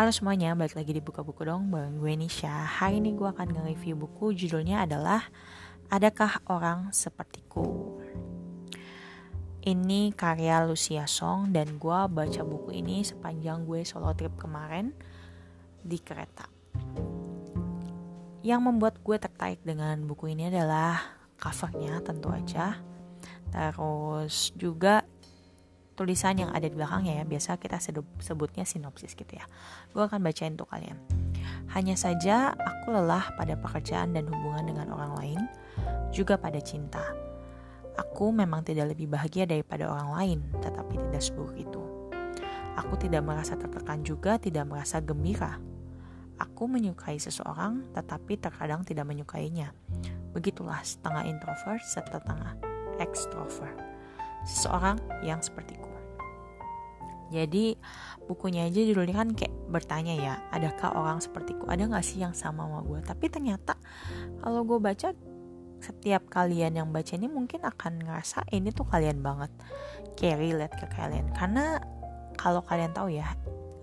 Halo semuanya, balik lagi di Buka Buku dong bareng gue Nisha. Hari ini gue akan nge-review buku judulnya adalah Adakah Orang Sepertiku? Ini karya Lucia Song dan gue baca buku ini sepanjang gue solo trip kemarin di kereta. Yang membuat gue tertarik dengan buku ini adalah covernya tentu aja. Terus juga tulisan yang ada di belakangnya ya. Biasa kita sebutnya sinopsis gitu ya. Gue akan bacain untuk kalian. Hanya saja aku lelah pada pekerjaan dan hubungan dengan orang lain juga pada cinta. Aku memang tidak lebih bahagia daripada orang lain tetapi tidak seburuk itu. Aku tidak merasa tertekan juga tidak merasa gembira. Aku menyukai seseorang tetapi terkadang tidak menyukainya. Begitulah setengah introvert setengah extrovert. Seseorang yang sepertiku jadi bukunya aja judulnya kan kayak bertanya ya, adakah orang sepertiku? Ada gak sih yang sama sama gue? Tapi ternyata kalau gue baca setiap kalian yang baca ini mungkin akan ngerasa ini tuh kalian banget kayak relate ke kalian karena kalau kalian tahu ya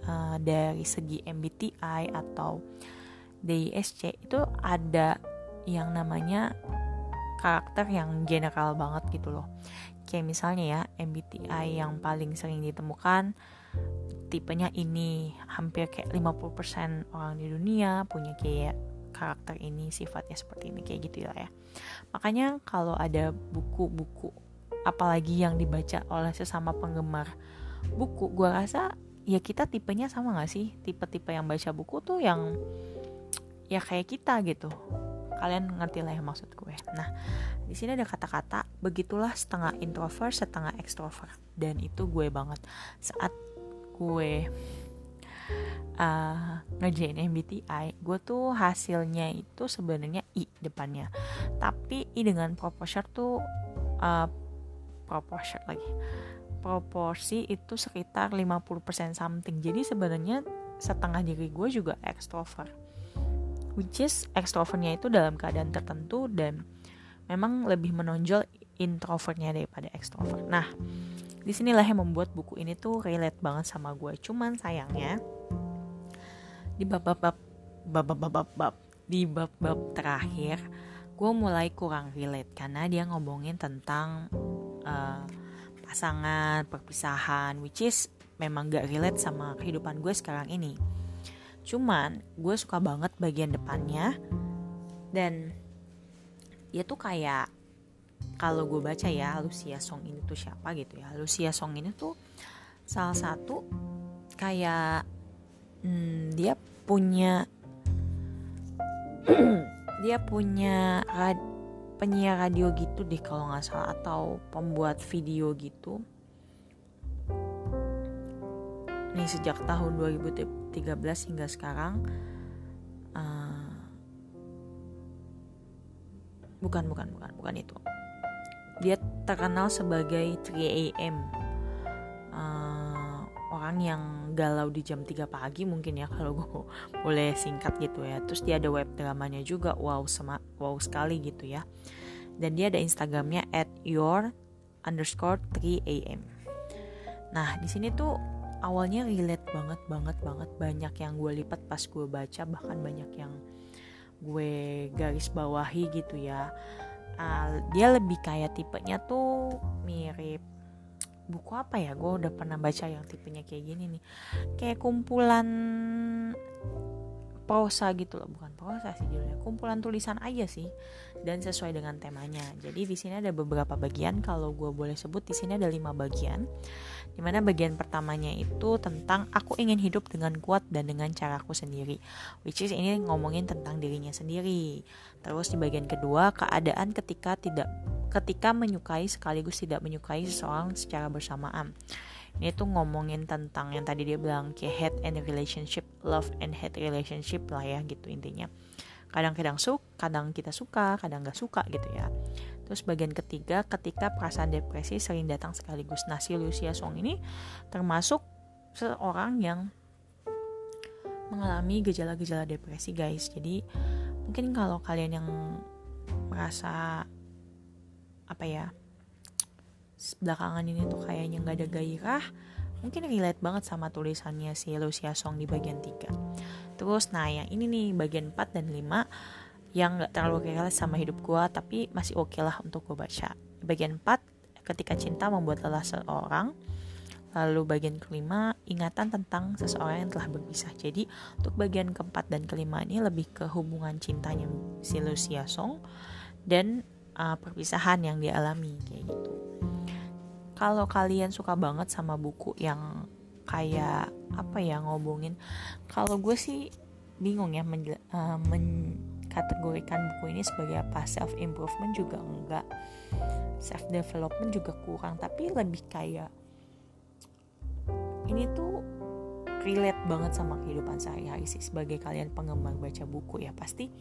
uh, dari segi MBTI atau DISC itu ada yang namanya karakter yang general banget gitu loh kayak misalnya ya MBTI yang paling sering ditemukan tipenya ini. Hampir kayak 50% orang di dunia punya kayak karakter ini sifatnya seperti ini kayak gitu ya. Makanya kalau ada buku-buku apalagi yang dibaca oleh sesama penggemar buku gue rasa ya kita tipenya sama gak sih? Tipe-tipe yang baca buku tuh yang ya kayak kita gitu kalian ngerti lah yang maksud gue. Nah di sini ada kata-kata begitulah setengah introvert setengah extrovert. Dan itu gue banget. Saat gue uh, ngerjain MBTI gue tuh hasilnya itu sebenarnya I depannya. Tapi I dengan proporsi tuh uh, proporsi lagi. Proporsi itu sekitar 50% something. Jadi sebenarnya setengah diri gue juga extrovert which is extrovertnya itu dalam keadaan tertentu dan memang lebih menonjol introvertnya daripada extrovert. Nah, di sinilah yang membuat buku ini tuh relate banget sama gue. Cuman sayangnya di bab-bab bab-bab bab di bab-bab terakhir gue mulai kurang relate karena dia ngomongin tentang uh, pasangan, perpisahan, which is memang gak relate sama kehidupan gue sekarang ini. Cuman gue suka banget bagian depannya. Dan dia tuh kayak kalau gue baca ya Lucia Song ini tuh siapa gitu ya. Lucia Song ini tuh salah satu kayak hmm, dia punya dia punya rad, penyiar radio gitu deh kalau nggak salah atau pembuat video gitu. Nih sejak tahun 2013 hingga sekarang uh, bukan bukan bukan bukan itu. Dia terkenal sebagai 3am uh, orang yang galau di jam 3 pagi mungkin ya kalau gue boleh singkat gitu ya. Terus dia ada web dramanya juga wow sema wow sekali gitu ya. Dan dia ada instagramnya at your underscore 3am nah di sini tuh awalnya relate banget banget banget. Banyak yang gue lipat pas gue baca bahkan banyak yang gue garis bawahi gitu ya. Uh, dia lebih kayak tipenya tuh mirip buku apa ya? Gue udah pernah baca yang tipenya kayak gini nih. Kayak kumpulan prosa gitu loh. Bukan prosa sih judulnya kumpulan tulisan aja sih. Dan sesuai dengan temanya. Jadi di sini ada beberapa bagian. Kalau gue boleh sebut di sini ada lima bagian. Di mana bagian pertamanya itu tentang aku ingin hidup dengan kuat dan dengan caraku sendiri. Which is ini ngomongin tentang dirinya sendiri. Terus di bagian kedua keadaan ketika tidak ketika menyukai sekaligus tidak menyukai seseorang secara bersamaan ini tuh ngomongin tentang yang tadi dia bilang kayak hate and relationship love and hate relationship lah ya gitu intinya. Kadang-kadang suka kadang kita suka kadang nggak suka gitu ya. Terus bagian ketiga ketika perasaan depresi sering datang sekaligus. Nah si Lucia Song ini termasuk seorang yang mengalami gejala-gejala depresi guys. Jadi mungkin kalau kalian yang merasa apa ya belakangan ini tuh kayaknya nggak ada gairah mungkin relate banget sama tulisannya si Lucia Song di bagian 3 terus nah yang ini nih bagian 4 dan 5 yang gak terlalu relate sama hidup gue tapi masih oke okay lah untuk gue baca bagian 4 ketika cinta membuat lelah seorang Lalu bagian kelima, ingatan tentang seseorang yang telah berpisah. Jadi untuk bagian keempat dan kelima ini lebih ke hubungan cintanya si Lucia Song dan uh, perpisahan yang dia alami kayak gitu. Kalau kalian suka banget sama buku yang kayak apa ya ngobongin, kalau gue sih bingung ya men, uh, mengkategorikan buku ini sebagai apa. Self improvement juga enggak. Self development juga kurang. Tapi lebih kayak ini tuh relate banget sama kehidupan sehari-hari sih sebagai kalian penggemar baca buku ya. Pasti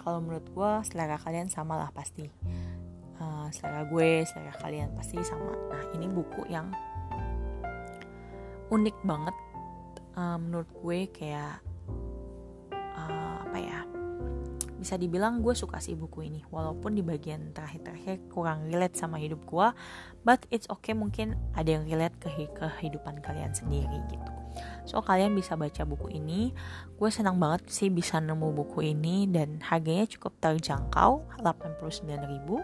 kalau menurut gue selera kalian sama lah pasti uh, selera gue selera kalian pasti sama. Nah ini buku yang unik banget. Uh, menurut gue kayak uh, apa ya bisa dibilang gue suka sih buku ini. Walaupun di bagian terakhir-terakhir kurang relate sama hidup gue but it's okay mungkin ada yang relate ke kehidupan kalian sendiri gitu so kalian bisa baca buku ini. Gue senang banget sih bisa nemu buku ini dan harganya cukup terjangkau 89 ribu.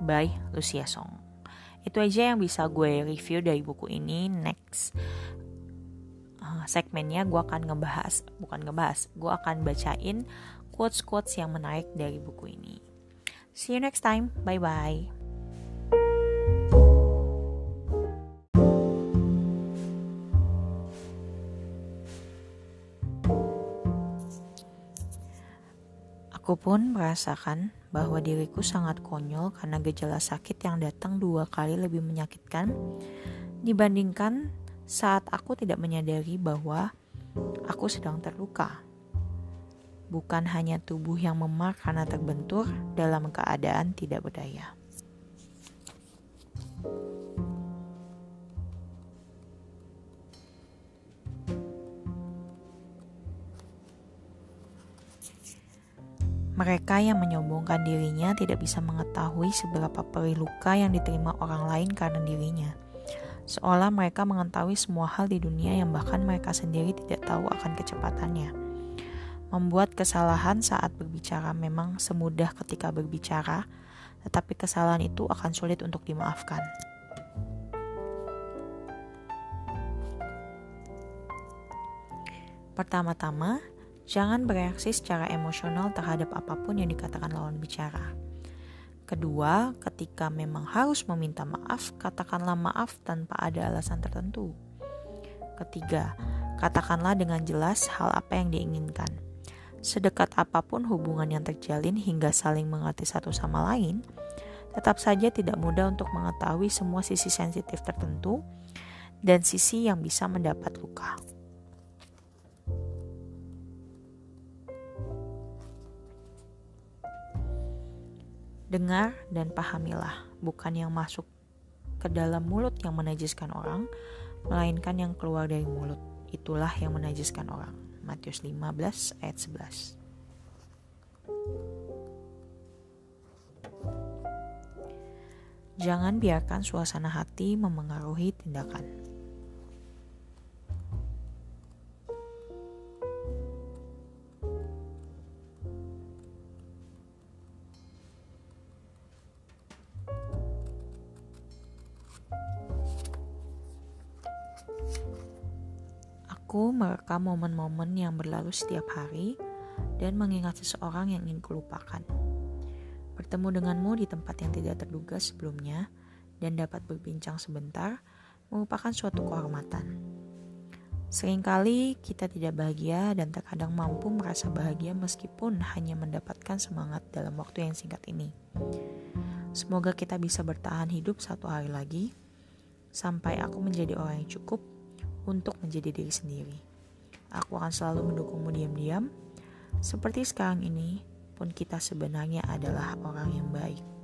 By Lucia Song. Itu aja yang bisa gue review dari buku ini. Next uh, segmennya gue akan ngebahas bukan ngebahas gue akan bacain quotes quotes yang menarik dari buku ini. See you next time. Bye bye Aku pun merasakan bahwa diriku sangat konyol karena gejala sakit yang datang dua kali lebih menyakitkan dibandingkan saat aku tidak menyadari bahwa aku sedang terluka. Bukan hanya tubuh yang memar karena terbentur dalam keadaan tidak berdaya. Mereka yang menyombongkan dirinya tidak bisa mengetahui seberapa perih luka yang diterima orang lain karena dirinya seolah mereka mengetahui semua hal di dunia yang bahkan mereka sendiri tidak tahu akan kecepatannya. Membuat kesalahan saat berbicara memang semudah ketika berbicara, tetapi kesalahan itu akan sulit untuk dimaafkan. Pertama-tama, jangan bereaksi secara emosional terhadap apa pun yang dikatakan lawan bicara. Kedua, ketika memang harus meminta maaf, katakanlah maaf tanpa ada alasan tertentu. Ketiga, katakanlah dengan jelas hal apa yang diinginkan. Sedekat apa pun hubungan yang terjalin hingga saling mengerti satu sama lain, tetap saja tidak mudah untuk mengetahui semua sisi sensitif tertentu dan sisi yang bisa mendapat luka. Dengar dan pahamilah, bukan yang masuk ke dalam mulut yang menajiskan orang, melainkan yang keluar dari mulut. Itulah yang menajiskan orang. Matius 15 ayat 11. Jangan biarkan suasana hati memengaruhi tindakan. Aku merekam momen-momen yang berlalu setiap hari dan mengingat seseorang yang ingin kulupakan. Bertemu denganmu di tempat yang tidak terduga sebelumnya dan dapat berbincang sebentar merupakan suatu kehormatan. Seringkali kita tidak bahagia dan terkadang mampu merasa bahagia meskipun hanya mendapatkan semangat dalam waktu yang singkat ini. Semoga kita bisa bertahan hidup satu hari lagi sampai aku menjadi orang yang cukup untuk menjadi diri sendiri. Aku akan selalu mendukungmu diam-diam. Seperti sekarang ini, pun kita sebenarnya adalah orang yang baik.